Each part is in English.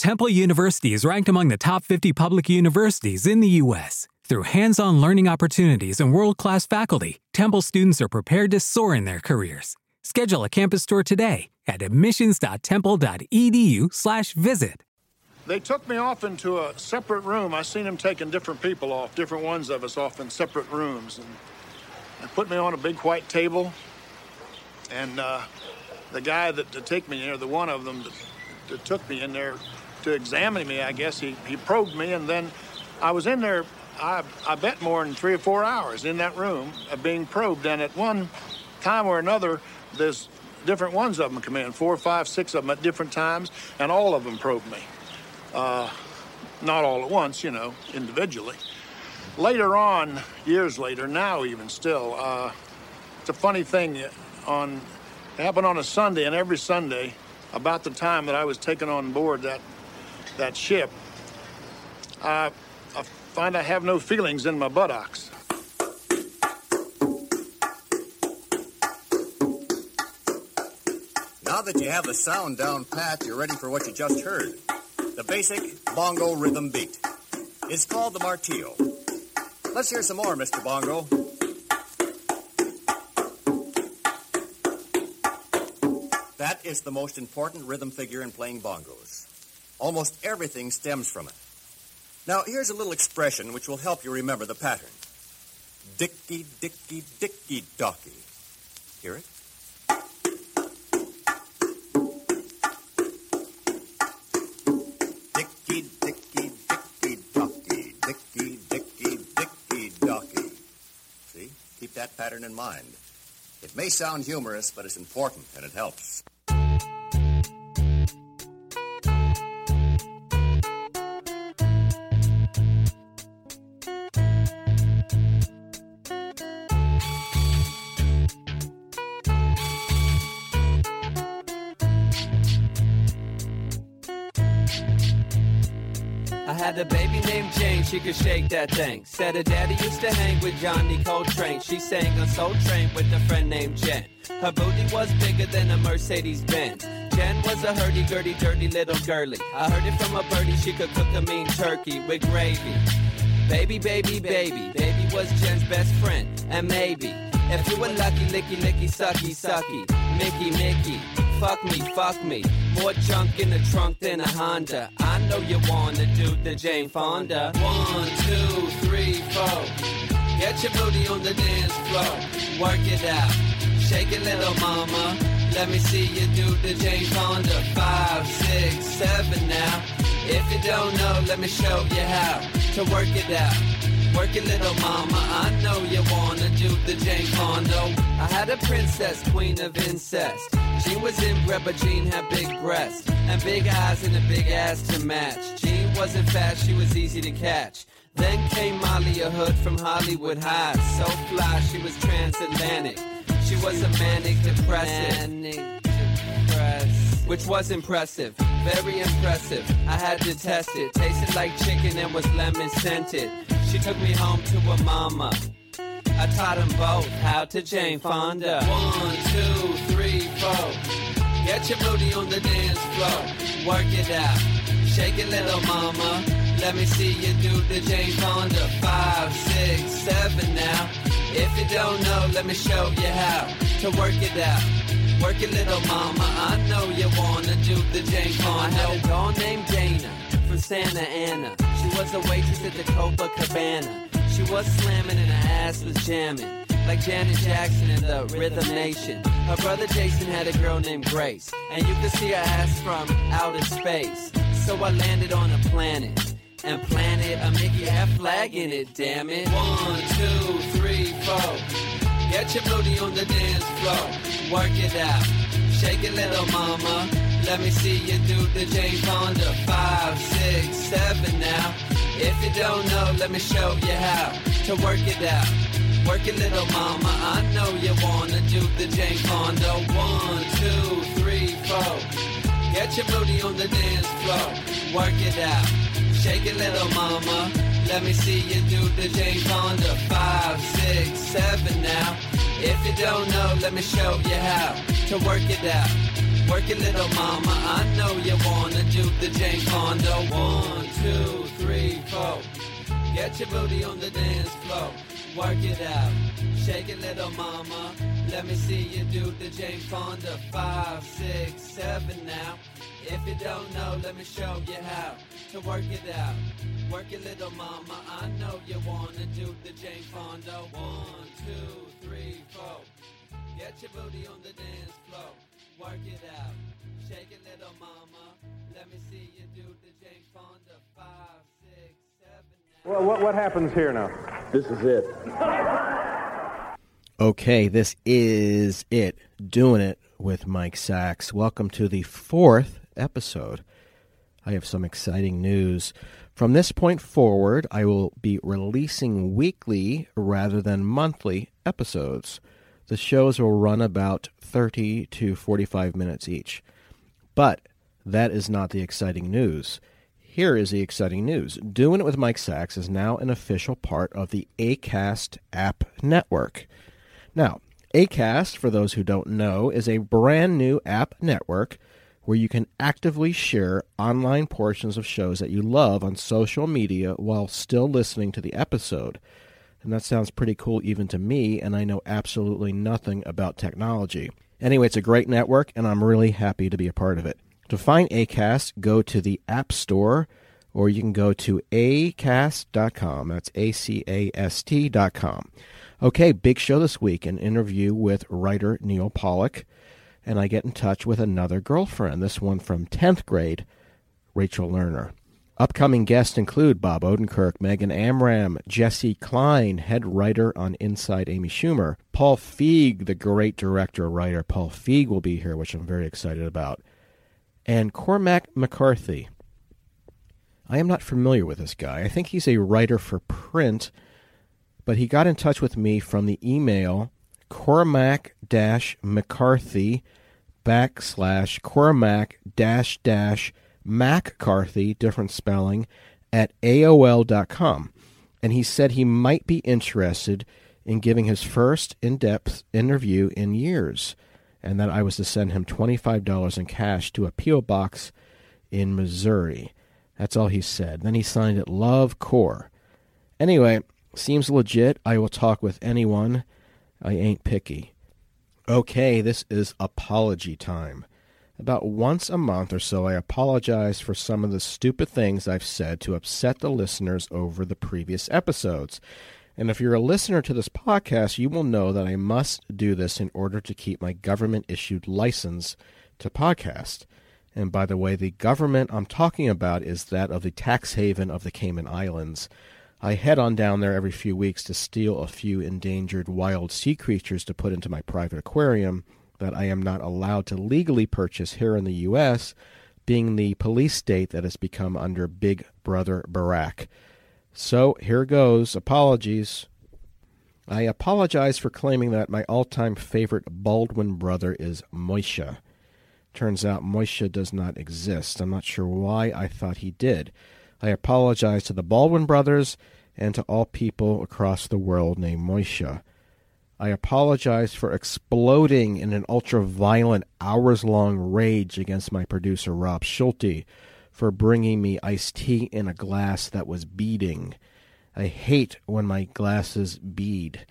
Temple University is ranked among the top 50 public universities in the U.S. Through hands on learning opportunities and world class faculty, Temple students are prepared to soar in their careers. Schedule a campus tour today at admissions.temple.edu/slash visit. They took me off into a separate room. I seen them taking different people off, different ones of us off in separate rooms. And they put me on a big white table. And uh, the guy that to take me there, the one of them that, that took me in there to examine me, I guess, he, he probed me. And then I was in there, I, I bet more than three or four hours in that room of being probed. And at one time or another, there's different ones of them come in, four, five, six of them at different times, and all of them probed me. Uh, not all at once, you know, individually. Later on, years later, now even still, uh, it's a funny thing. On it happened on a Sunday, and every Sunday, about the time that I was taken on board that that ship, I, I find I have no feelings in my buttocks. Now that you have the sound down pat, you're ready for what you just heard. The basic bongo rhythm beat. It's called the martillo. Let's hear some more, Mr. Bongo. That is the most important rhythm figure in playing bongos. Almost everything stems from it. Now, here's a little expression which will help you remember the pattern. Dicky, dicky, dicky, docky. Hear it? Dicky, dicky, dicky, docky. Dicky, dicky, dicky, docky. See? Keep that pattern in mind. It may sound humorous, but it's important and it helps. Jane, she could shake that thing. Said her daddy used to hang with Johnny Coltrane. She sang on Soul Train with a friend named Jen. Her booty was bigger than a Mercedes Benz. Jen was a hurdy-gurdy, dirty little girly. I heard it from a birdie, she could cook a mean turkey with gravy. Baby, baby, baby, baby was Jen's best friend. And maybe, if you were lucky, licky, licky, sucky, sucky, Mickey, Mickey, fuck me, fuck me. More junk in the trunk than a Honda. I know you wanna do the Jane Fonda. One, two, three, four. Get your booty on the dance floor. Work it out. Shake it, little mama. Let me see you do the Jane Fonda. Five, six, seven now. If you don't know, let me show you how to work it out. Work it, little mama. I know you wanna do the Jane Fonda. I had a princess, queen of incest. She was inbred, but Jean had big breasts and big eyes and a big ass to match. Jean wasn't fat, she was easy to catch. Then came Molly, a hood from Hollywood High. So fly, she was transatlantic. She was a manic depressive. Manic depressive. Which was impressive, very impressive. I had to test it. Tasted like chicken and was lemon scented. She took me home to her mama. I taught them both how to Jane Fonda. One, two, three, four. Get your booty on the dance floor. Work it out. Shake it, little mama. Let me see you do the Jane Fonda. Five, six, seven now. If you don't know, let me show you how to work it out. Work it, little mama. I know you wanna do the Jane Fonda. I had a doll named Dana Santa Ana. She was a waitress at the Copacabana. She was slamming and her ass was jamming. Like Janet Jackson in the Rhythm Nation. Her brother Jason had a girl named Grace. And you could see her ass from outer space. So I landed on a planet. And planted a Mickey F flag in it, damn it. One, two, three, four. Get your booty on the dance floor. Work it out. Shake it, little mama. Let me see you do the Jane Fonda. If you don't know, let me show you how to work it out. Work it, little mama. I know you wanna do the Jane Fonda. Oh, one, two, three, four. Get your booty on the dance floor. Work it out. Shake it, little mama. Let me see you do the Jane Fonda. Five, six, seven now. If you don't know, let me show you how to work it out. Work it, little mama. I know you wanna do the Jane Fonda. One, two, three, four. Get your booty on the dance floor. Work it out. Shake it, little mama. Let me see you do the Jane Fonda. Five, six, seven now. If you don't know, let me show you how to work it out. Work it, little mama. I know you wanna do the Jane Fonda. One, two, three, four. Get your booty on the dance floor. Work it out. Shake it, little mama. Let me see you do the Jane Fonda. Five, six, seven. now. Well, what, what happens here now? This is it. Okay, this is it. Doing it with Mike Sacks. Welcome to the fourth episode. I have some exciting news. From this point forward, I will be releasing weekly rather than monthly episodes. The shows will run about 30 to 45 minutes each. But that is not the exciting news. Here is the exciting news. Doing It with Mike Sacks is now an official part of the ACAST app network. Now, ACAST, for those who don't know, is a brand new app network where you can actively share online portions of shows that you love on social media while still listening to the episode. And that sounds pretty cool even to me, and I know absolutely nothing about technology. Anyway, it's a great network, and I'm really happy to be a part of it. To find ACAST, go to the App Store, or you can go to acast.com. That's A C A S T.com. Okay, big show this week an interview with writer Neil Pollack, and I get in touch with another girlfriend, this one from 10th grade, Rachel Lerner. Upcoming guests include Bob Odenkirk, Megan Amram, Jessi Klein, head writer on Inside Amy Schumer, Paul Feig, the great director writer Paul Feig will be here, which I'm very excited about, and Cormac McCarthy. I am not familiar with this guy. I think he's a writer for print, but he got in touch with me from the email Cormac McCarthy backslash Cormac dash dash MacCarthy, different spelling, at AOL.com. And he said he might be interested in giving his first in depth interview in years, and that I was to send him $25 in cash to a P.O. box in Missouri. That's all he said. Then he signed it Love Core. Anyway, seems legit. I will talk with anyone. I ain't picky. Okay, this is apology time. About once a month or so, I apologize for some of the stupid things I've said to upset the listeners over the previous episodes. And if you're a listener to this podcast, you will know that I must do this in order to keep my government issued license to podcast. And by the way, the government I'm talking about is that of the tax haven of the Cayman Islands. I head on down there every few weeks to steal a few endangered wild sea creatures to put into my private aquarium that I am not allowed to legally purchase here in the U.S., being the police state that has become under Big Brother Barack. So here goes. Apologies. I apologize for claiming that my all time favorite Baldwin brother is Moisha. Turns out Moisha does not exist. I'm not sure why I thought he did. I apologize to the Baldwin brothers and to all people across the world named Moisha. I apologize for exploding in an ultra violent, hours long rage against my producer, Rob Schulte, for bringing me iced tea in a glass that was beading. I hate when my glasses bead.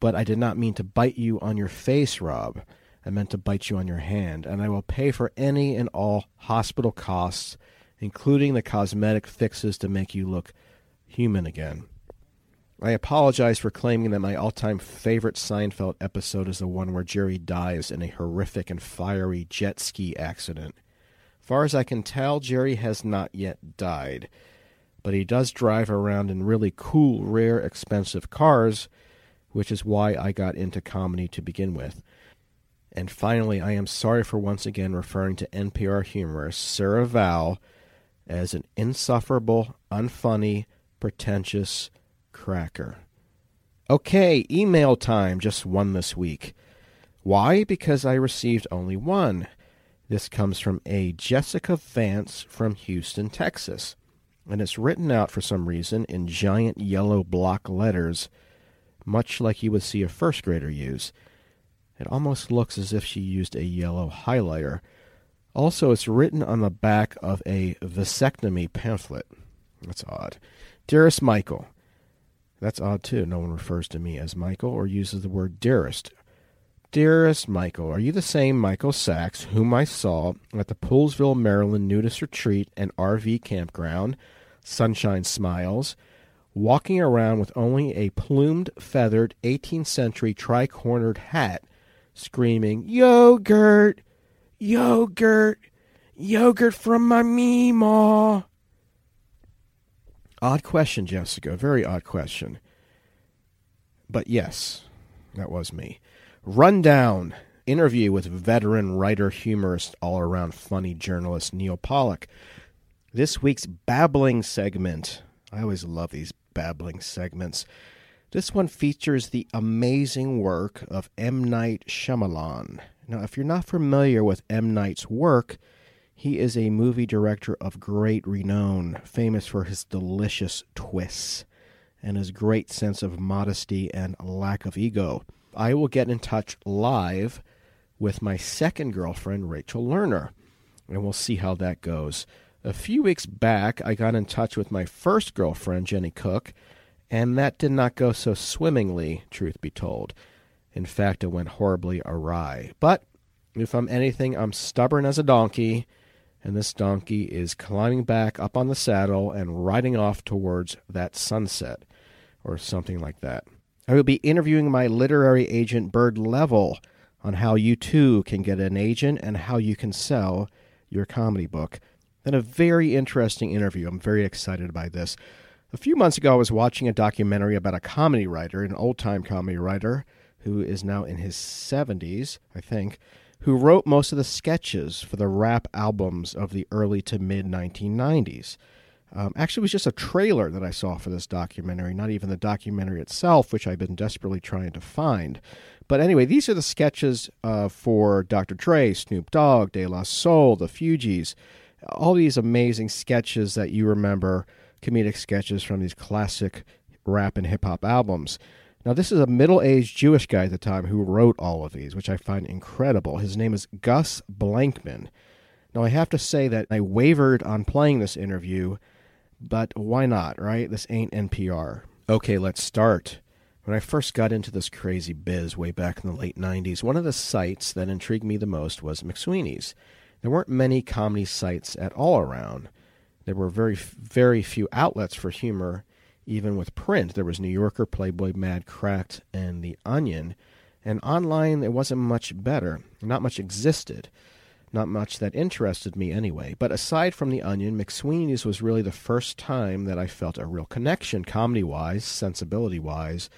But I did not mean to bite you on your face, Rob. I meant to bite you on your hand, and I will pay for any and all hospital costs, including the cosmetic fixes to make you look human again. I apologize for claiming that my all time favorite Seinfeld episode is the one where Jerry dies in a horrific and fiery jet ski accident. Far as I can tell, Jerry has not yet died, but he does drive around in really cool, rare, expensive cars, which is why I got into comedy to begin with. And finally, I am sorry for once again referring to NPR humorist Sarah Vowell as an insufferable, unfunny, pretentious cracker. Okay, email time, just one this week. Why? Because I received only one. This comes from a Jessica Vance from Houston, Texas. And it's written out for some reason in giant yellow block letters, much like you would see a first grader use. It almost looks as if she used a yellow highlighter. Also, it's written on the back of a vasectomy pamphlet. That's odd. Dearest Michael. That's odd too. No one refers to me as Michael or uses the word dearest. Dearest Michael, are you the same Michael Sacks whom I saw at the Poolesville, Maryland nudist retreat and RV campground, Sunshine Smiles, walking around with only a plumed, feathered 18th century tri cornered hat, screaming, Yogurt! Yogurt! Yogurt from my Meemaw! Odd question, Jessica. Very odd question. But yes, that was me. Rundown interview with veteran writer, humorist, all around funny journalist Neil Pollack. This week's babbling segment. I always love these babbling segments. This one features the amazing work of M. Night Shyamalan. Now, if you're not familiar with M. Night's work, he is a movie director of great renown, famous for his delicious twists and his great sense of modesty and lack of ego. I will get in touch live with my second girlfriend, Rachel Lerner, and we'll see how that goes. A few weeks back, I got in touch with my first girlfriend, Jenny Cook, and that did not go so swimmingly, truth be told. In fact, it went horribly awry. But if I'm anything, I'm stubborn as a donkey, and this donkey is climbing back up on the saddle and riding off towards that sunset, or something like that. I will be interviewing my literary agent, Byrd Leavell, on how you too can get an agent and how you can sell your comedy book. And a very interesting interview. I'm very excited by this. A few months ago, I was watching a documentary about a comedy writer, an old time comedy writer who is now in his 70s, I think, who wrote most of the sketches for the rap albums of the early to mid 1990s. Um, actually, it was just a trailer that I saw for this documentary, not even the documentary itself, which I've been desperately trying to find. But anyway, these are the sketches uh, for Dr. Dre, Snoop Dogg, De La Soul, The Fugees, all these amazing sketches that you remember, comedic sketches from these classic rap and hip hop albums. Now, this is a middle aged Jewish guy at the time who wrote all of these, which I find incredible. His name is Gus Blankman. Now, I have to say that I wavered on playing this interview but why not, right? This ain't NPR. Okay, let's start. When I first got into this crazy biz way back in the late 90s, one of the sites that intrigued me the most was McSweeney's. There weren't many comedy sites at all around. There were very, very few outlets for humor, even with print. There was New Yorker, Playboy, Mad, Cracked, and The Onion. And online, it wasn't much better. Not much existed. Not much that interested me anyway. But aside from The Onion, McSweeney's was really the first time that I felt a real connection, comedy wise, sensibility wise,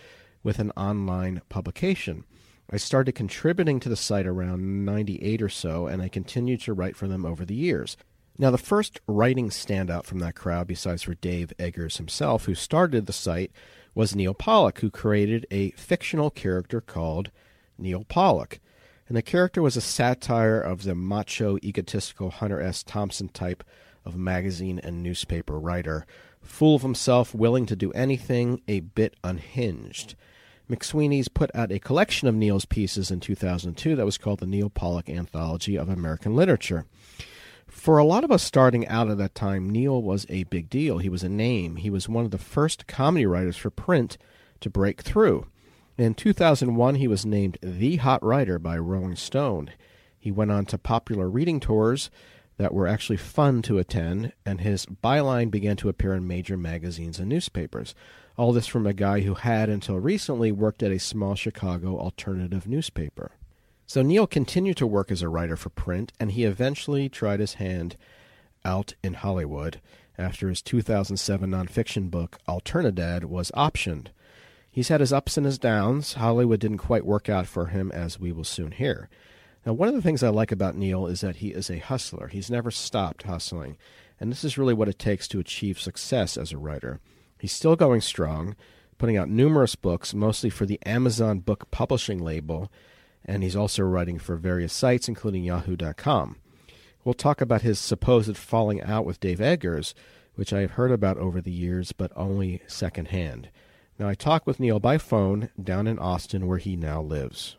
with an online publication. I started contributing to the site around 98 or so, and I continued to write for them over the years. Now, the first writing standout from that crowd, besides for Dave Eggers himself, who started the site, was Neil Pollack, who created a fictional character called Neil Pollack and the character was a satire of the macho, egotistical Hunter S. Thompson type of magazine and newspaper writer, full of himself, willing to do anything, a bit unhinged. McSweeney's put out a collection of Neil's pieces in 2002 that was called the Neil Pollack Anthology of American Literature. For a lot of us starting out at that time, Neil was a big deal. He was a name. He was one of the first comedy writers for print to break through. In 2001, he was named the hot writer by Rolling Stone. He went on to popular reading tours that were actually fun to attend, and his byline began to appear in major magazines and newspapers. All this from a guy who had, until recently, worked at a small Chicago alternative newspaper. So Neil continued to work as a writer for print, and he eventually tried his hand out in Hollywood after his 2007 nonfiction book, Alternadad, was optioned. He's had his ups and his downs. Hollywood didn't quite work out for him, as we will soon hear. Now, one of the things I like about Neil is that he is a hustler. He's never stopped hustling, and this is really what it takes to achieve success as a writer. He's still going strong, putting out numerous books, mostly for the Amazon book publishing label, and he's also writing for various sites, including Yahoo.com. We'll talk about his supposed falling out with Dave Eggers, which I have heard about over the years, but only secondhand. Now, I talked with Neil by phone down in Austin, where he now lives.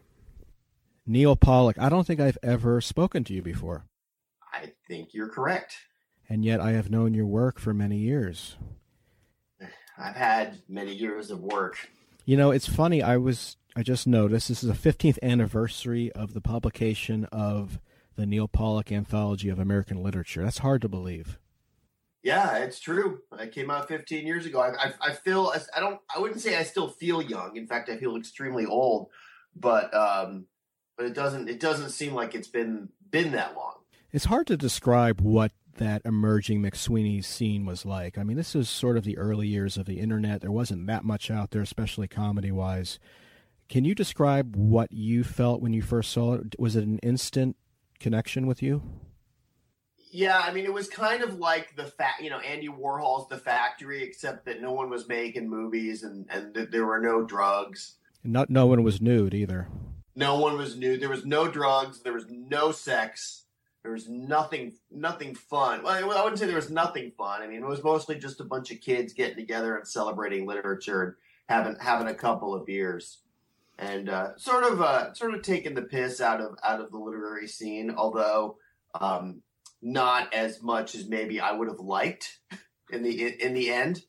Neil Pollack, I don't think I've ever spoken to you before. I think you're correct. And yet I have known your work for many years. I've had many years of work. You know, it's funny. I was I just noticed this is the 15th anniversary of the publication of the Neil Pollack Anthology of American Literature. That's hard to believe. Yeah, it's true. It came out 15 years ago. I, I, I feel I don't. I wouldn't say I still feel young. In fact, I feel extremely old. But um, but it doesn't. It doesn't seem like it's been been that long. It's hard to describe what that emerging McSweeney scene was like. I mean, this is sort of the early years of the internet. There wasn't that much out there, especially comedy wise. Can you describe what you felt when you first saw it? Was it an instant connection with you? Yeah, I mean, it was kind of like the fact, you know, Andy Warhol's The Factory, except that no one was making movies and and th- there were no drugs. Not no one was nude either. No one was nude. There was no drugs. There was no sex. There was nothing, nothing fun. Well, I wouldn't say there was nothing fun. I mean, it was mostly just a bunch of kids getting together and celebrating literature and having having a couple of beers, and uh, sort of uh, sort of taking the piss out of out of the literary scene. Although um, not as much as maybe I would have liked in the in the end.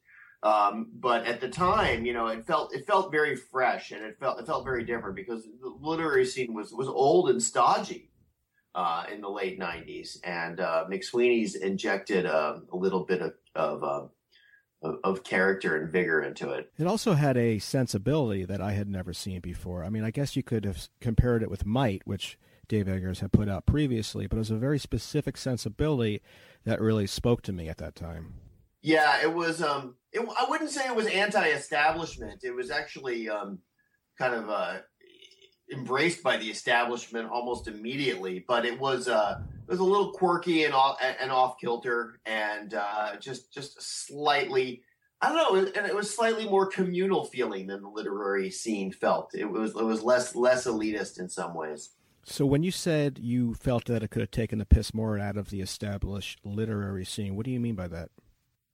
Um, but at the time, you know, it felt it felt very fresh and it felt it felt very different because the literary scene was was old and stodgy uh, in the late '90s, and uh, McSweeney's injected a little bit of of, uh, of of character and vigor into it. It also had a sensibility that I had never seen before. I mean, I guess you could have compared it with Might, which Dave Eggers had put out previously, but it was a very specific sensibility that really spoke to me at that time. Yeah, it was. Um, it, I wouldn't say it was anti-establishment. It was actually um, kind of uh, embraced by the establishment almost immediately. But it was uh, was a little quirky and off and off kilter, and uh, just just slightly. I don't know, and it was slightly more communal feeling than the literary scene felt. It was it was less less elitist in some ways. So when you said you felt that it could have taken the piss more out of the established literary scene, what do you mean by that?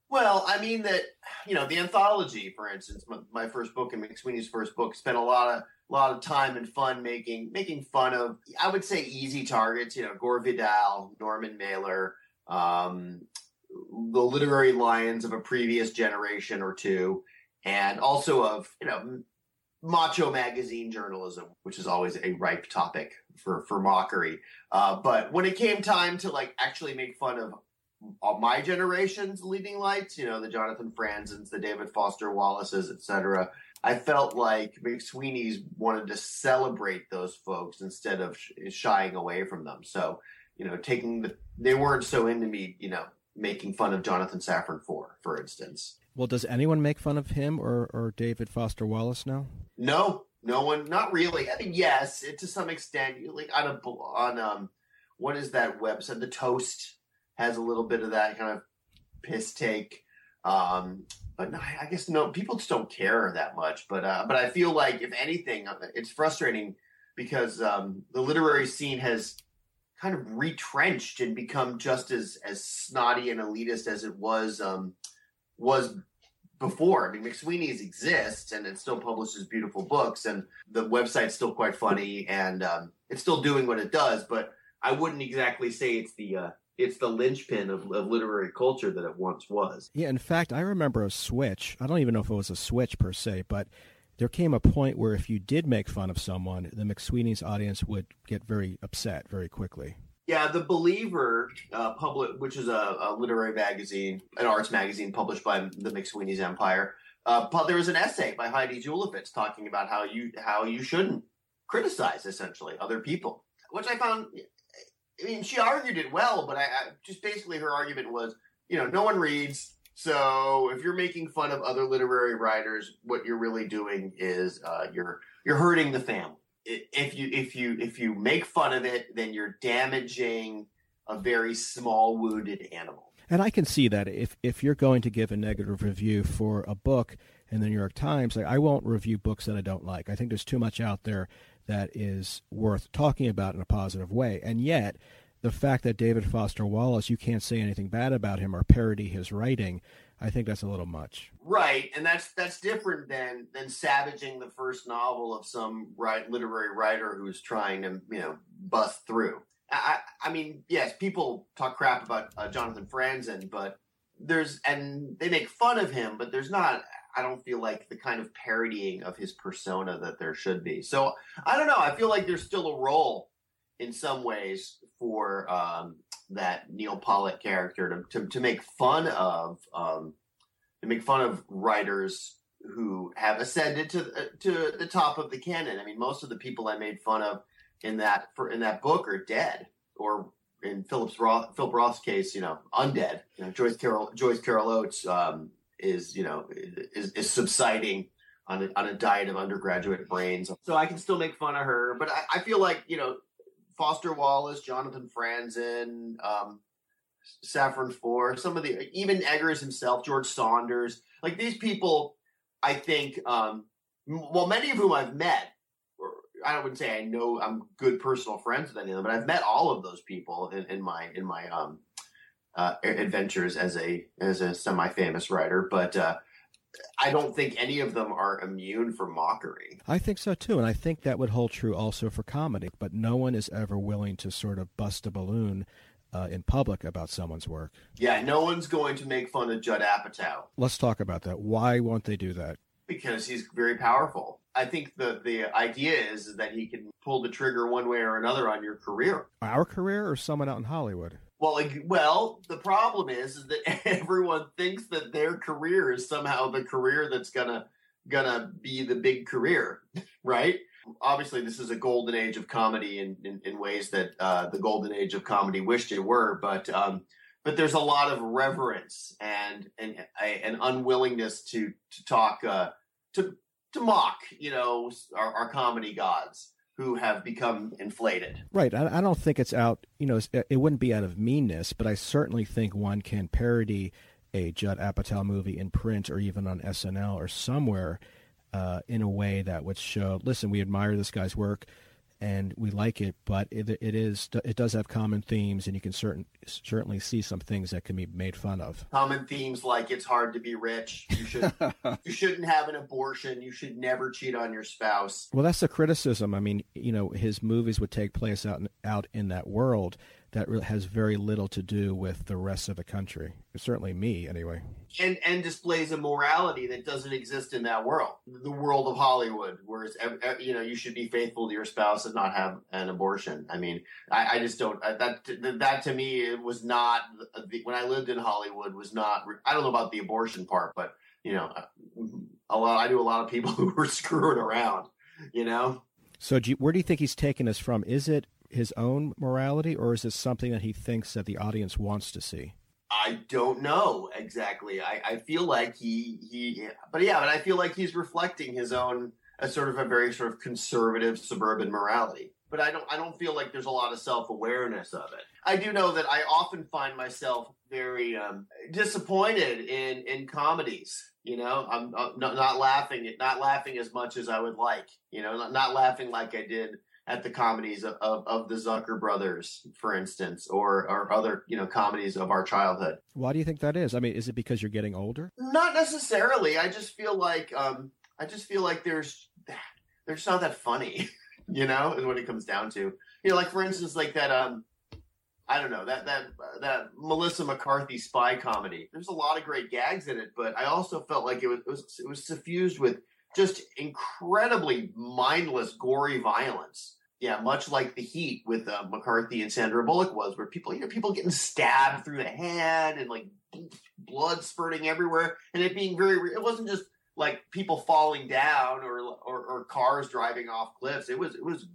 Well, I mean that you know the anthology, for instance, my, my first book and McSweeney's first book spent a lot of a lot of time and fun making making fun of I would say easy targets, you know, Gore Vidal, Norman Mailer, um, the literary lions of a previous generation or two, and also of you know macho magazine journalism, which is always a ripe topic for for mockery. Uh, but when it came time to like actually make fun of all my generation's leading lights, you know, the Jonathan Franzens, the David Foster Wallaces, etc. I felt like McSweeney's wanted to celebrate those folks instead of shying away from them. So, you know, taking the they weren't so into me, you know, making fun of Jonathan Safran Foer, for instance. Well, does anyone make fun of him or, or David Foster Wallace now? No, no one, not really. I mean, yes, it, to some extent, like on a on um, what is that website? The Toast has a little bit of that kind of piss take. Um, but no, I guess no, people just don't care that much. But uh, but I feel like if anything, uh, it's frustrating because um, the literary scene has kind of retrenched and become just as as snotty and elitist as it was um, was before. I mean, McSweeney's exists and it still publishes beautiful books, and the website's still quite funny, and um, it's still doing what it does. But I wouldn't exactly say it's the uh, it's the linchpin of, of literary culture that it once was. Yeah, in fact, I remember a switch. I don't even know if it was a switch per se, but there came a point where if you did make fun of someone, the McSweeney's audience would get very upset very quickly. Yeah, the Believer, uh, public, which is a, a, literary magazine, an arts magazine published by the McSweeney's Empire. Uh, there was an essay by Heidi Julavits talking about how you how you shouldn't criticize essentially other people, which I found I mean, she argued it well, but I, I, just basically her argument was, you know, no one reads. So if you're making fun of other literary writers, what you're really doing is uh, you're you're hurting the family. If you if you if you make fun of it, then you're damaging a very small wounded animal. And I can see that if if you're going to give a negative review for a book in the New York Times, I won't review books that I don't like. I think there's too much out there that is worth talking about in a positive way. And yet, the fact that David Foster Wallace, you can't say anything bad about him or parody his writing, I think that's a little much. Right, and that's that's different than than savaging the first novel of some right literary writer who's trying to you know bust through. I, I mean, yes, people talk crap about uh, Jonathan Franzen, but there's and they make fun of him, but there's not. I don't feel like the kind of parodying of his persona that there should be. So I don't know. I feel like there's still a role in some ways for um, that Neil Pollack character to, to, to make fun of um, to make fun of writers who have ascended to uh, to the top of the canon. I mean, most of the people I made fun of in that for in that book are dead, or in Philip's Roth, Philip Roth's case, you know, undead. You know, Joyce Carol Joyce Carol Oates um, is you know is, is subsiding on a, on a diet of undergraduate brains. So I can still make fun of her, but I, I feel like you know Foster Wallace, Jonathan Franzen, um, Safran Foer, some of the even Eggers himself, George Saunders, like these people, I think, um, well, many of whom I've met. I wouldn't say I know I'm good personal friends with any of them, but I've met all of those people in, in my in my um, uh, adventures as a as a semi famous writer. But uh, I don't think any of them are immune from mockery. I think so too, and I think that would hold true also for comedy. But no one is ever willing to sort of bust a balloon uh, in public about someone's work. Yeah, no one's going to make fun of Judd Apatow. Let's talk about that. Why won't they do that? Because he's very powerful. I think the the idea is that he can pull the trigger one way or another on your career. Our career, or someone out in Hollywood. Well, like, well, the problem is, is that everyone thinks that their career is somehow the career that's gonna gonna be the big career, right? Obviously, this is a golden age of comedy in, in, in ways that uh, the golden age of comedy wished it were, but um, but there's a lot of reverence and and an unwillingness to to talk uh, to to mock, you know, our, our comedy gods who have become inflated. Right. I, I, don't think it's out, you know, it wouldn't be out of meanness, but I certainly think one can parody a Judd Apatow movie in print or even on SNL or somewhere uh, in a way that would show, listen, we admire this guy's work and we like it, but it, it is it does have common themes, and you can certain certainly see some things that can be made fun of. Common themes like it's hard to be rich. You should you shouldn't have an abortion. You should never cheat on your spouse. Well, that's the criticism. I mean, you know, his movies would take place out in, out in that world that really has very little to do with the rest of the country. Certainly me, anyway. And and displays a morality that doesn't exist in that world, the world of Hollywood, where it's you know you should be faithful to your spouse and not have an abortion. I mean, I, I just don't that that to me it was not when I lived in Hollywood was not. I don't know about the abortion part, but you know, a lot. I knew a lot of people who were screwing around. You know. So, do you, where do you think he's taken us from? Is it his own morality, or is this something that he thinks that the audience wants to see? I don't know exactly. I, I feel like he he, but yeah, but I feel like he's reflecting his own a sort of a very sort of conservative suburban morality. But I don't I don't feel like there's a lot of self awareness of it. I do know that I often find myself very um, disappointed in in comedies. You know, I'm, I'm not, not laughing not laughing as much as I would like. You know, not, not laughing like I did at the comedies of, of, of, the Zucker brothers, for instance, or, or other, you know, comedies of our childhood. Why do you think that is? I mean, is it because you're getting older? Not necessarily. I just feel like, um, I just feel like there's, there's not that funny, you know, is what it comes down to. You know, like for instance, like that, um, I don't know that that that Melissa McCarthy spy comedy. There's a lot of great gags in it, but I also felt like it was it was, it was suffused with just incredibly mindless, gory violence. Yeah, much like the Heat with uh, McCarthy and Sandra Bullock was, where people, you know, people getting stabbed through the hand and like blood spurting everywhere, and it being very. It wasn't just like people falling down or or, or cars driving off cliffs. It was it was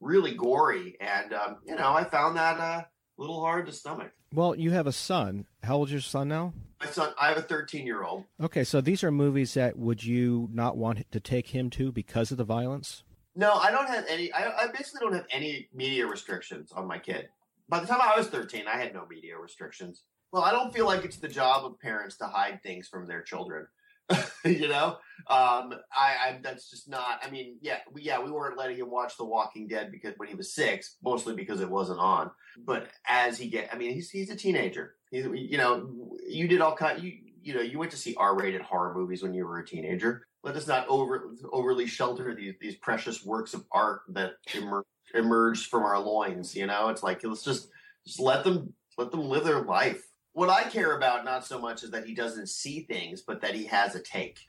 really gory, and um, you know, I found that uh, a little hard to stomach. Well, you have a son. How old's your son now? My son, I have a 13 year old. Okay, so these are movies that would you not want to take him to because of the violence? No, I don't have any. I, I basically don't have any media restrictions on my kid. By the time I was 13, I had no media restrictions. Well, I don't feel like it's the job of parents to hide things from their children. you know, um, I, I that's just not. I mean, yeah, we, yeah, we weren't letting him watch The Walking Dead because when he was six, mostly because it wasn't on. But as he get, I mean, he's he's a teenager. He's, you know, you did all kind. You you know, you went to see R-rated horror movies when you were a teenager. Let us not over overly shelter these these precious works of art that emer- emerged from our loins. You know, it's like let's just just let them let them live their life what I care about not so much is that he doesn't see things, but that he has a take.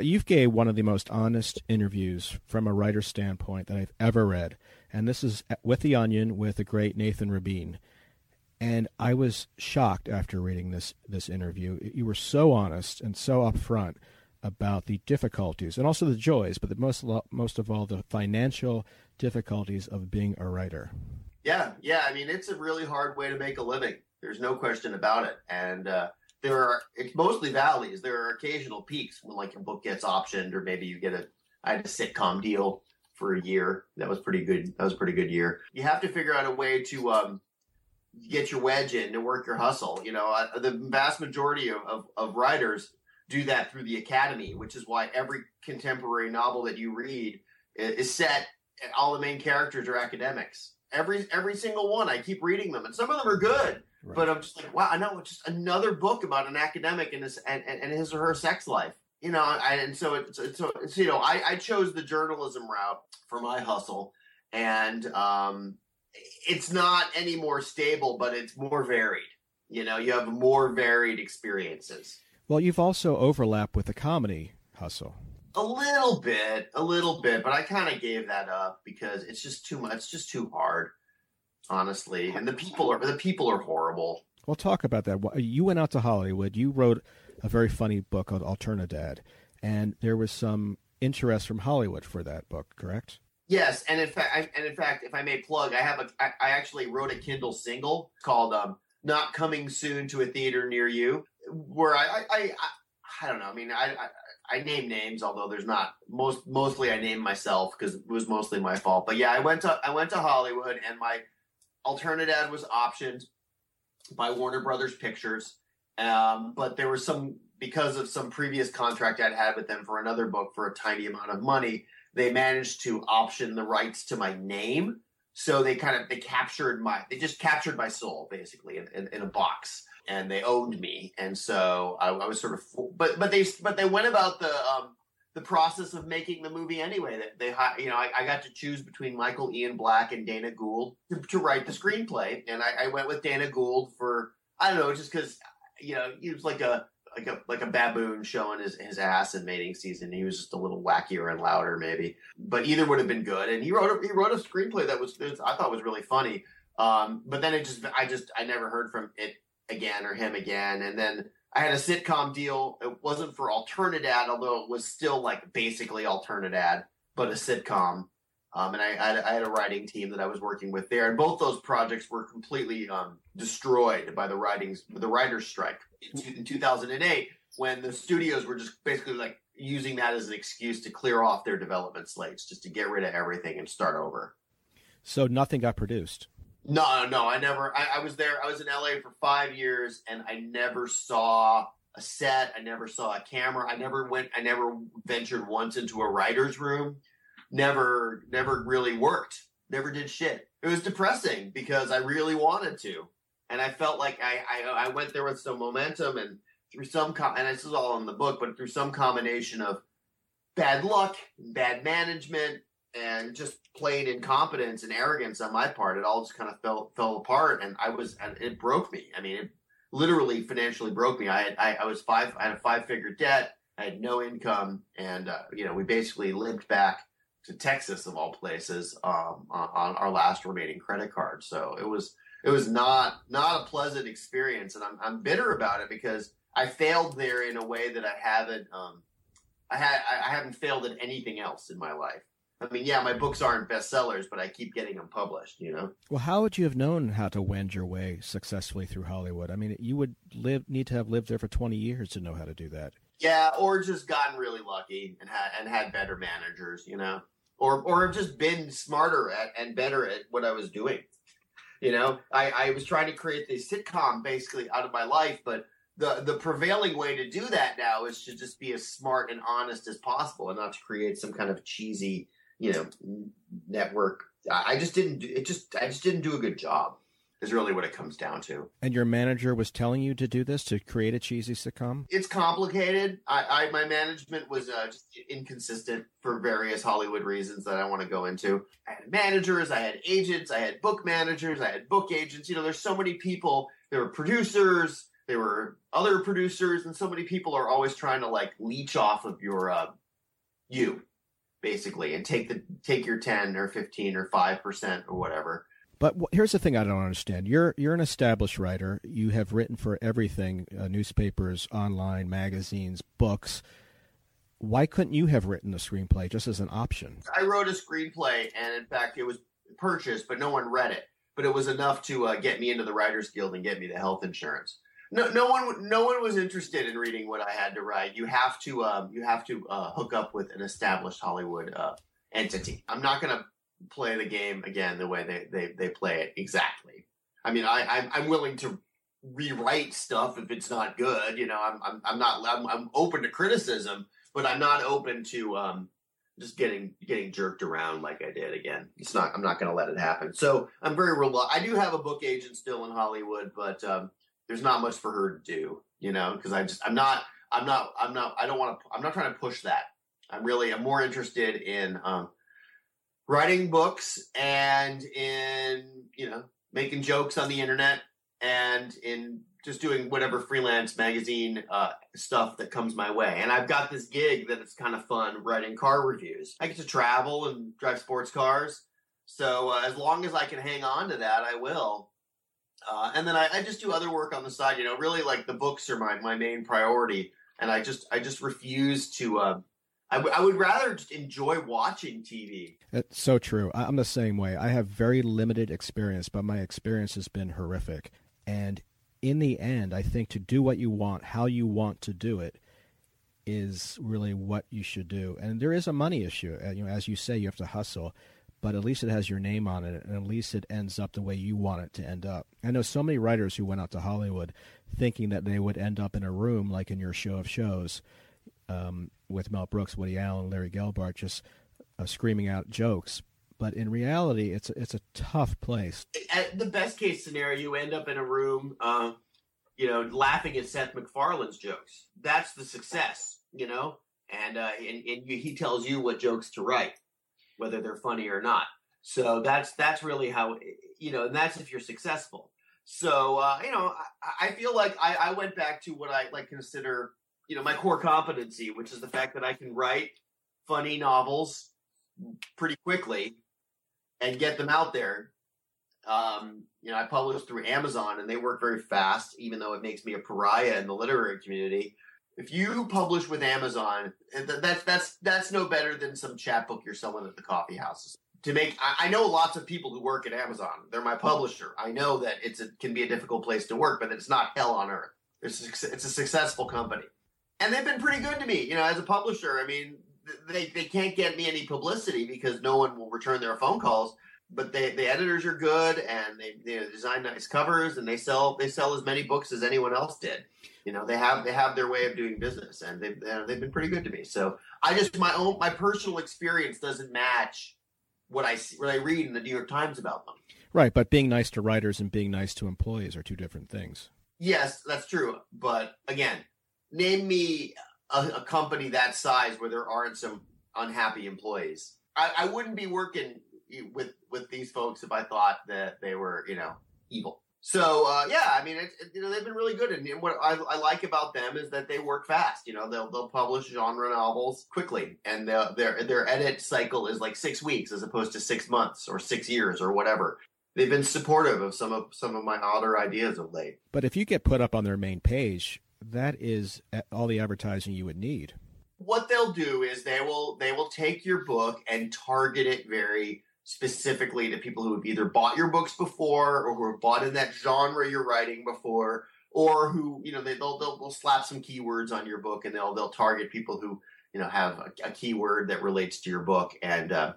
You've gave one of the most honest interviews from a writer's standpoint that I've ever read, and this is with the Onion with the great Nathan Rabin. And I was shocked after reading this this interview. You were so honest and so upfront about the difficulties and also the joys, but the most most of all the financial difficulties of being a writer. Yeah, yeah. I mean, it's a really hard way to make a living. There's no question about it. And uh, there are it's mostly valleys. There are occasional peaks when like your book gets optioned, or maybe you get a. I had a sitcom deal for a year. That was pretty good. That was a pretty good year. You have to figure out a way to um, get your wedge in to work your hustle. You know, uh, the vast majority of, of, of writers do that through the academy, which is why every contemporary novel that you read is set. And all the main characters are academics. Every every single one. I keep reading them, and some of them are good. Right. But I'm just like, wow, I know just another book about an academic and his and, and his or her sex life. You know, I, and so it's, it's, it's you know, I, I chose the journalism route for my hustle, and um, it's not any more stable, but it's more varied. You know, you have more varied experiences. Well, you've also overlapped with the comedy hustle. A little bit, a little bit, but I kind of gave that up because it's just too much. It's just too hard honestly. And the people are the people are horrible. We'll talk about that. You went out to Hollywood. You wrote a very funny book called Alternadad, and there was some interest from Hollywood for that book, correct? Yes, and in fact, I, and in fact, if I may plug, I have a, I, I actually wrote a Kindle single called um, "Not Coming Soon to a Theater Near You," where I, I, I, I don't know. I mean, I, I, I name names, although there's not most. Mostly, I name myself because it was mostly my fault. But yeah, I went to, I went to Hollywood, and my Alternadad was optioned by Warner Brothers Pictures, um, but there was some because of some previous contract I'd had with them for another book for a tiny amount of money. They managed to option the rights to my name, so they kind of they captured my they just captured my soul basically in, in, in a box, and they owned me, and so I, I, was sort of but but they but they went about the um, the process of making the movie anyway. That they, you know, I, I, got to choose between Michael Ian Black and Dana Gould to, to write the screenplay, and I, I, went with Dana Gould for I don't know, just because you know he was like a like a like a baboon showing his, his ass in mating season. He was just a little wackier and louder, maybe, but either would have been good. And he wrote a, he wrote a screenplay that was, was I thought was really funny. Um, but then it just I just I never heard from it again or him again, and then I had a sitcom deal. It wasn't for Alternadad, although it was still like basically Alternadad, but a sitcom. Um, and I, I, had a writing team that I was working with there, and both those projects were completely um, destroyed by the writings, the writers' strike in 2008, when the studios were just basically like using that as an excuse to clear off their development slates, just to get rid of everything and start over. So nothing got produced. No, no, I never. I, I, was there. I was in LA for five years, and I never saw a set. I never saw a camera. I never went. I never ventured once into a writer's room. Never, never really worked. Never did shit. It was depressing because I really wanted to, and I felt like I I, I went there with some momentum and through some com- and this is all in the book, but through some combination of bad luck, and bad management, and just plain incompetence and arrogance on my part, it all just kind of fell fell apart, and I was and it broke me. I mean, it literally financially broke me. I had I, I was five I had a five figure debt. I had no income, and uh, you know we basically lived back to Texas of all places um, on, on, our last remaining credit card. So it was it was not not a pleasant experience, and I'm I'm bitter about it because I failed there in a way that I haven't um, I had I haven't failed at anything else in my life. I mean, yeah, my books aren't bestsellers, but I keep getting them published. You know. Well, how would you have known how to wend your way successfully through Hollywood? I mean, you would live need to have lived there for twenty years to know how to do that. Yeah, or just gotten really lucky and had and had better managers. You know, or or have just been smarter at and better at what I was doing. You know, I, I was trying to create this sitcom basically out of my life, but the the prevailing way to do that now is to just be as smart and honest as possible, and not to create some kind of cheesy, you know, network. I, just didn't. Do, it just I just didn't do a good job. Is really what it comes down to. And your manager was telling you to do this to create a cheesy sitcom. It's complicated. I, I my management was uh, just inconsistent for various Hollywood reasons that I want to go into. I had managers, I had agents, I had book managers, I had book agents. You know, there's so many people. There were producers, there were other producers, and so many people are always trying to like leech off of your uh, you, basically, and take the take your ten or fifteen or five percent or whatever. But here's the thing I don't understand. You're you're an established writer. You have written for everything: uh, newspapers, online, magazines, books. Why couldn't you have written a screenplay just as an option? I wrote a screenplay, and in fact, it was purchased, but no one read it. But it was enough to uh, get me into the Writers Guild and get me the health insurance. No, no one, no one was interested in reading what I had to write. You have to, um, you have to uh, hook up with an established Hollywood uh, entity. I'm not going to play the game again the way they, they, they play it exactly. I mean, I, I'm, I'm willing to rewrite stuff if it's not good. You know, I'm, I'm, I'm not, I'm, I'm open to criticism, but I'm not open to, um, just getting getting jerked around like I did again. It's not. I'm not going to let it happen. So I'm very reluctant. I do have a book agent still in Hollywood, but um, there's not much for her to do. You know, because I just I'm not I'm not I'm not I don't want to I'm not trying to push that. I'm really I'm more interested in um, writing books and in you know making jokes on the internet and in just doing whatever freelance magazine uh, stuff that comes my way. And I've got this gig that it's kind of fun writing car reviews. I get to travel and drive sports cars. So uh, as long as I can hang on to that, I will. Uh, and then I, I, just do other work on the side. You know, really like the books are my, my main priority. And I just I just refuse to uh, I, w- I would rather just enjoy watching TV. It's so true. I'm the same way. I have very limited experience, but my experience has been horrific. And in the end, I think to do what you want, how you want to do it, is really what you should do. And there is a money issue. Uh, you know, as you say, you have to hustle, but at least it has your name on it, and at least it ends up the way you want it to end up. I know so many writers who went out to Hollywood thinking that they would end up in a room like in your show of shows um, with Mel Brooks, Woody Allen, Larry Gelbart, just uh, screaming out jokes. But in reality, it's a, it's a tough place. At the best case scenario, you end up in a room, uh, you know, laughing at Seth MacFarlane's jokes. That's the success, you know. And uh, and, and you, he tells you what jokes to write, whether they're funny or not. So that's that's really how you know, and that's if you're successful. So uh, you know, I, I feel like I, I went back to what I like consider you know my core competency, which is the fact that I can write funny novels pretty quickly and get them out there. Um, you know, I publish through Amazon and they work very fast, even though it makes me a pariah in the literary community. If you publish with Amazon, that's that's that's no better than some chapbook you're selling at the coffee houses. To make, I, I know lots of people who work at Amazon. They're my publisher. I know that it's a, can be a difficult place to work, but it's not hell on earth. It's a, it's a successful company and they've been pretty good to me. You know, as a publisher, I mean, they they can't get me any publicity because no one will return their phone calls. But they, the editors are good, and they, they design nice covers, and they sell they sell as many books as anyone else did. You know, they have they have their way of doing business, and they've they've been pretty good to me. So I just my own my personal experience doesn't match what I see, what I read in the New York Times about them. Right, but being nice to writers and being nice to employees are two different things. Yes, that's true. But again, name me a, a, company that size where there aren't some unhappy employees. I, I wouldn't be working with with these folks if I thought that they were, you know, evil. So uh, yeah, I mean, it, it, you know, they've been really good, and what I, I, like about them is that they work fast. You know, they'll they'll publish genre novels quickly, and their their edit cycle is like six weeks as opposed to six months or six years or whatever. They've been supportive of some of some of my odder ideas of late. But if you get put up on their main page, that is all the advertising you would need. What they'll do is they will they will take your book and target it very specifically to people who have either bought your books before or who have bought in that genre you're writing before or who you know they, will they'll, they'll slap some keywords on your book and they'll they'll target people who you know have a, a keyword that relates to your book and uh,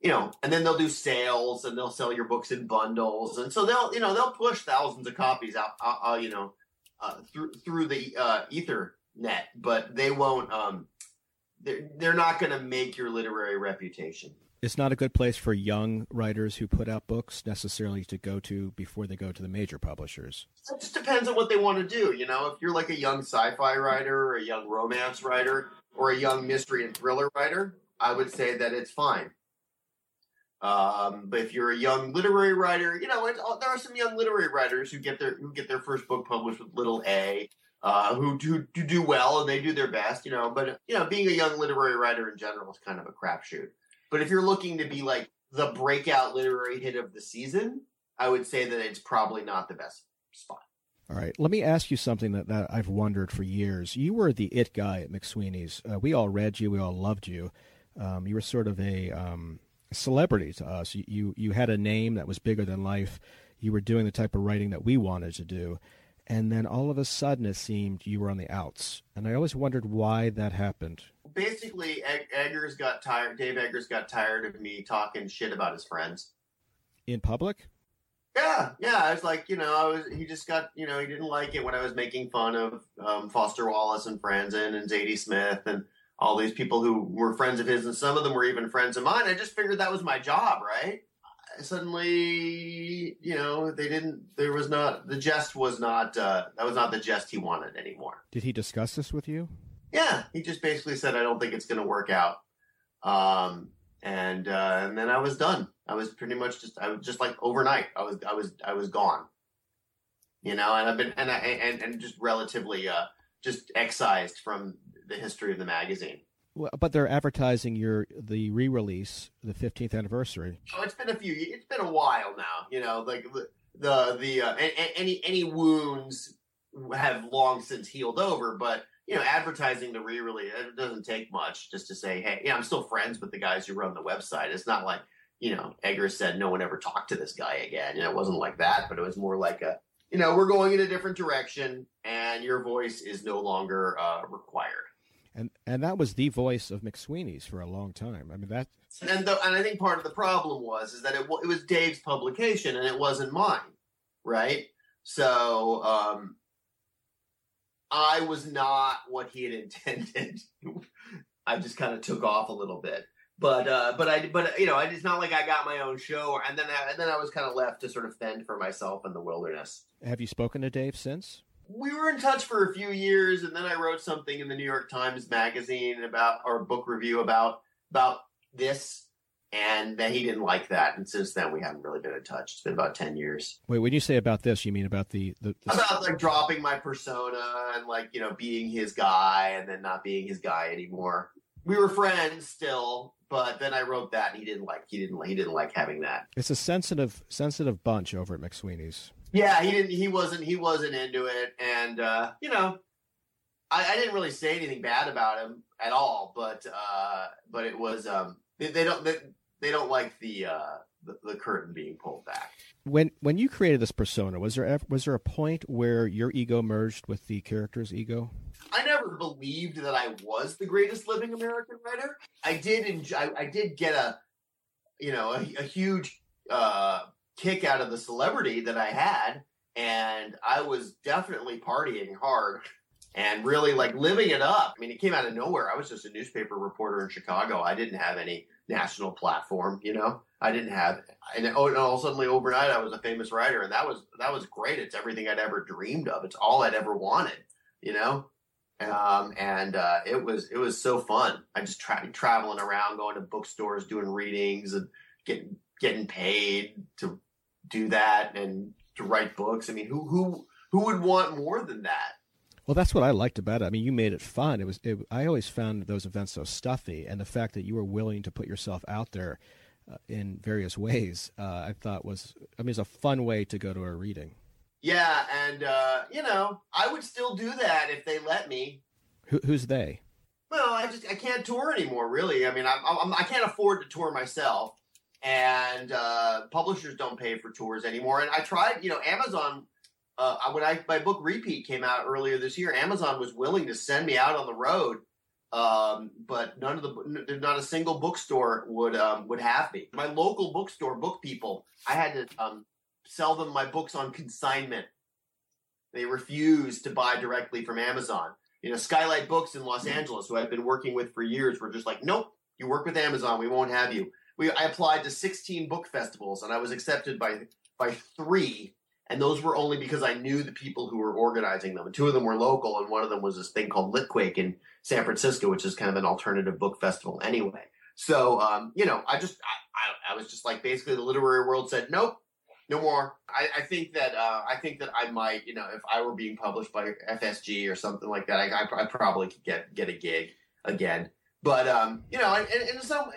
you know, and then they'll do sales and they'll sell your books in bundles, and so they'll, you know, they'll push thousands of copies out, you know, uh, through through the uh, Ethernet, but they won't. Um, they're they're not going to make your literary reputation. It's not a good place for young writers who put out books necessarily to go to before they go to the major publishers. It just depends on what they want to do. You know, if you're like a young sci-fi writer, or a young romance writer, or a young mystery and thriller writer, I would say that it's fine. Um, but if you're a young literary writer, you know, there are some young literary writers who get their who get their first book published with Little A, uh, who do, do do well and they do their best, you know. But you know, being a young literary writer in general is kind of a crapshoot. But if you're looking to be like the breakout literary hit of the season, I would say that it's probably not the best spot. All right. Let me ask you something that, that I've wondered for years. You were the it guy at McSweeney's. Uh, we all read you. We all loved you. Um, you were sort of a um, celebrity to us. You, you, you had a name that was bigger than life. You were doing the type of writing that we wanted to do. And then all of a sudden, it seemed you were on the outs. And I always wondered why that happened. Basically, Eggers got tired. Dave Eggers got tired of me talking shit about his friends in public. Yeah, yeah. I was like, you know, I was. He just got, you know, he didn't like it when I was making fun of um, Foster Wallace and Franzen and Zadie Smith and all these people who were friends of his, and some of them were even friends of mine. I just figured that was my job, right? Suddenly, you know, they didn't. There was not the jest was not. Uh, that was not the jest he wanted anymore. Did he discuss this with you? Yeah, he just basically said, "I don't think it's going to work out," um, and uh, and then I was done. I was pretty much just I was just like overnight. I was I was I was gone. You know, and I've been and I and and just relatively uh, just excised from the history of the magazine. Well, but they're advertising your the re-release, the 15th anniversary. Oh, it's been a few. It's been a while now. You know, like the the, the uh, any any wounds have long since healed over, but you know, advertising the re-release it doesn't take much just to say, hey, yeah, I'm still friends with the guys who run the website. It's not like you know, Edgar said no one ever talked to this guy again. You know, it wasn't like that, but it was more like a, you know, we're going in a different direction, and your voice is no longer uh, required and and that was the voice of McSweeney's for a long time. I mean that. And the, and I think part of the problem was is that it, it was Dave's publication and it wasn't mine, right? So um, I was not what he had intended. I just kind of took off a little bit, but uh, but I but you know it's not like I got my own show, and then I, and then I was kind of left to sort of fend for myself in the wilderness. Have you spoken to Dave since? we were in touch for a few years, and then I wrote something in the New York Times Magazine about our book review about about this, and then he didn't like that. And since then, we haven't really been in touch. It's been about ten years. Wait, when you say about this, you mean about the, the, the... about like dropping my persona and like you know being his guy and then not being his guy anymore. We were friends still, but then I wrote that and he didn't like he didn't he didn't like having that. It's a sensitive sensitive bunch over at McSweeney's. Yeah, he didn't. He wasn't. He wasn't into it, and uh, you know, I, I, didn't really say anything bad about him at all. But uh, but it was um, they, they don't they, they, don't like the, uh, the, the curtain being pulled back. When when you created this persona, was there was there a point where your ego merged with the character's ego? I never believed that I was the greatest living American writer. I did enjoy. I, I did get a you know a, a huge uh, kick out of the celebrity that I had. And I was definitely partying hard and really like living it up. I mean, it came out of nowhere. I was just a newspaper reporter in Chicago. I didn't have any national platform, you know. I didn't have, and, oh, and all suddenly overnight I was a famous writer, and that was that was great. It's everything I'd ever dreamed of. It's all I'd ever wanted, you know. Um, and uh, it was it was so fun. I just traveling around, going to bookstores, doing readings, and getting getting paid to do that and to write books. I mean, who who who would want more than that? Well, that's what I liked about it. I mean, you made it fun. It was. It, I always found those events so stuffy, and the fact that you were willing to put yourself out there uh, in various ways, uh, I thought was. I mean, it's a fun way to go to a reading. Yeah, and uh, you know, I would still do that if they let me. Who, who's they? Well, I just I can't tour anymore. Really, I mean, I'm, I'm I can't afford to tour myself and uh, publishers don't pay for tours anymore. And I tried, you know, Amazon. Uh, when I my book Repeat came out earlier this year, Amazon was willing to send me out on the road Um, but none of the not a single bookstore would um, would have me. My local bookstore, BookPeople, I had to um, sell them my books on consignment. They refused to buy directly from Amazon. You know, Skylight Books in Los Angeles, who I've been working with for years, were just like, "Nope, you work with Amazon, we won't have you." We I applied to 16 book festivals, and I was accepted by by three and those were only because I knew the people who were organizing them. And two of them were local, and one of them was this thing called Litquake in San Francisco, which is kind of an alternative book festival anyway. So, um, you know, I just, I, I, I, was just like, basically, the literary world said, nope, no more. I, I think that, uh, I think that I might, you know, if I were being published by FSG or something like that, I, I, probably could get get a gig again. But um, you know, and some,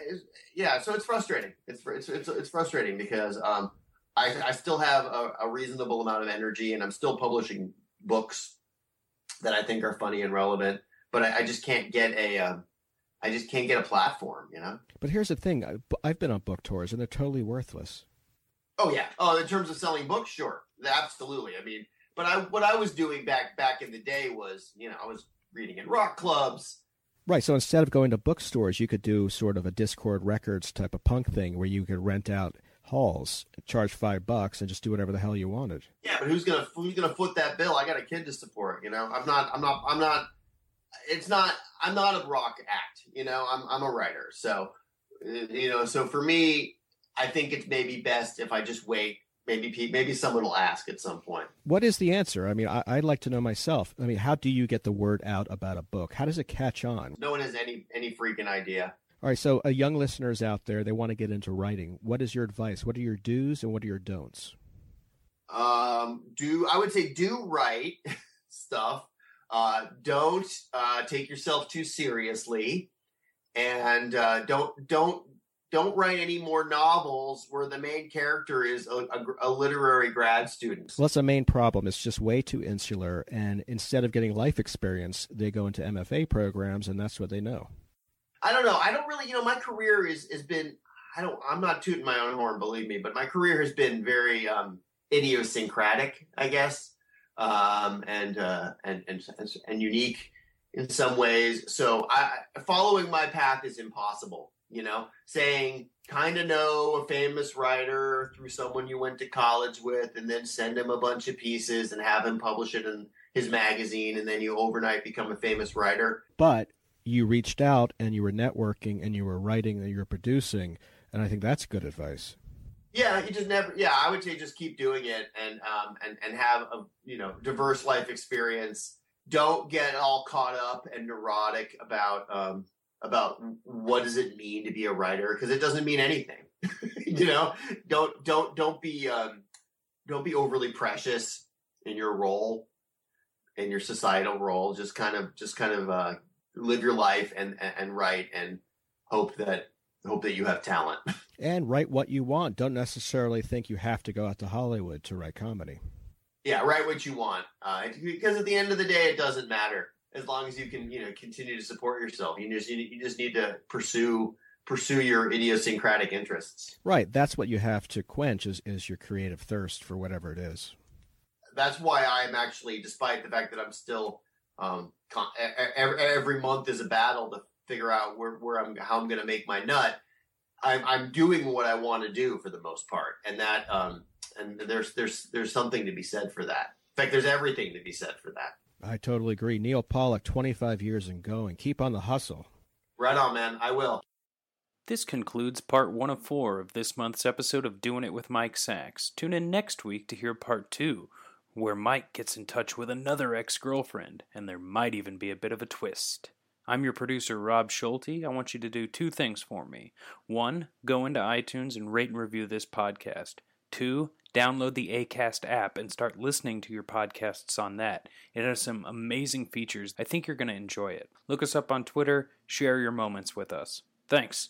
yeah. So it's frustrating. It's it's it's, it's frustrating because um, I, I still have a, a, reasonable amount of energy, and I'm still publishing books that I think are funny and relevant. But I, I just can't get a, uh, I just can't get a platform, you know. But here's the thing: I've been on book tours, and they're totally worthless. Oh yeah. Oh, in terms of selling books, sure, absolutely. I mean, but I what I was doing back back in the day was, you know, I was reading in rock clubs. Right. So instead of going to bookstores, you could do sort of a Dischord Records type of punk thing where you could rent out halls, charge five bucks, and just do whatever the hell you wanted. Yeah, but who's gonna who's gonna foot that bill? I got a kid to support. You know, I'm not. I'm not. I'm not. It's not. I'm not a rock act. You know, I'm. I'm a writer. So, you know, so for me, I think it's maybe best if I just wait. Maybe maybe someone will ask at some point. What is the answer? I mean, I, would like to know myself. I mean, how do you get the word out about a book? How does it catch on? No one has any any freaking idea. All right, so uh, young listeners out there, they want to get into writing. What is your advice? What are your do's and what are your don'ts? Um, do I would say do write stuff. Uh, don't uh, take yourself too seriously, and uh, don't don't don't write any more novels where the main character is a, a, a, literary grad student. Well, that's the main problem. It's just way too insular, and instead of getting life experience, they go into MFA programs, and that's what they know. I don't know. I don't really, you know, my career is has been. I don't. I'm not tooting my own horn, believe me, but my career has been very um, idiosyncratic, I guess, um, and, uh, and and and unique in some ways. So, I, following my path is impossible. You know, saying kind of know a famous writer through someone you went to college with, and then send him a bunch of pieces and have him publish it in his magazine, and then you overnight become a famous writer. But you reached out and you were networking and you were writing and you were producing, and I think that's good advice. Yeah, you just never. Yeah, I would say just keep doing it and um and and have a you know diverse life experience. Don't get all caught up and neurotic about um about what does it mean to be a writer because it doesn't mean anything. you know, don't don't don't be um don't be overly precious in your role in your societal role. Just kind of just kind of uh, live your life and and write and hope that hope that you have talent. And write what you want. Don't necessarily think you have to go out to hollywood to write comedy. Yeah write what you want. Uh, because at the end of the day it doesn't matter. As long as you can you know continue to support yourself. You just you just need to pursue pursue your idiosyncratic interests. Right. That's what you have to quench is, is your creative thirst for whatever it is. That's why i'm actually despite the fact that i'm still um, every month is a battle to figure out where, where I'm how I'm going to make my nut. I'm I'm doing what I want to do for the most part, and that um and there's there's there's something to be said for that. In fact, there's everything to be said for that. I totally agree. Neal Pollack, 25 years and going. Keep on the hustle. Right on, man. I will. This concludes part one of four of this month's episode of Doing It with Mike Sacks. Tune in next week to hear part two where Mike gets in touch with another ex girlfriend, and there might even be a bit of a twist. I'm your producer, Rob Schulte. I want you to do two things for me. One, go into iTunes and rate and review this podcast. Two, download the ACAST app and start listening to your podcasts on that. It has some amazing features. I think you're going to enjoy it. Look us up on Twitter, share your moments with us. Thanks.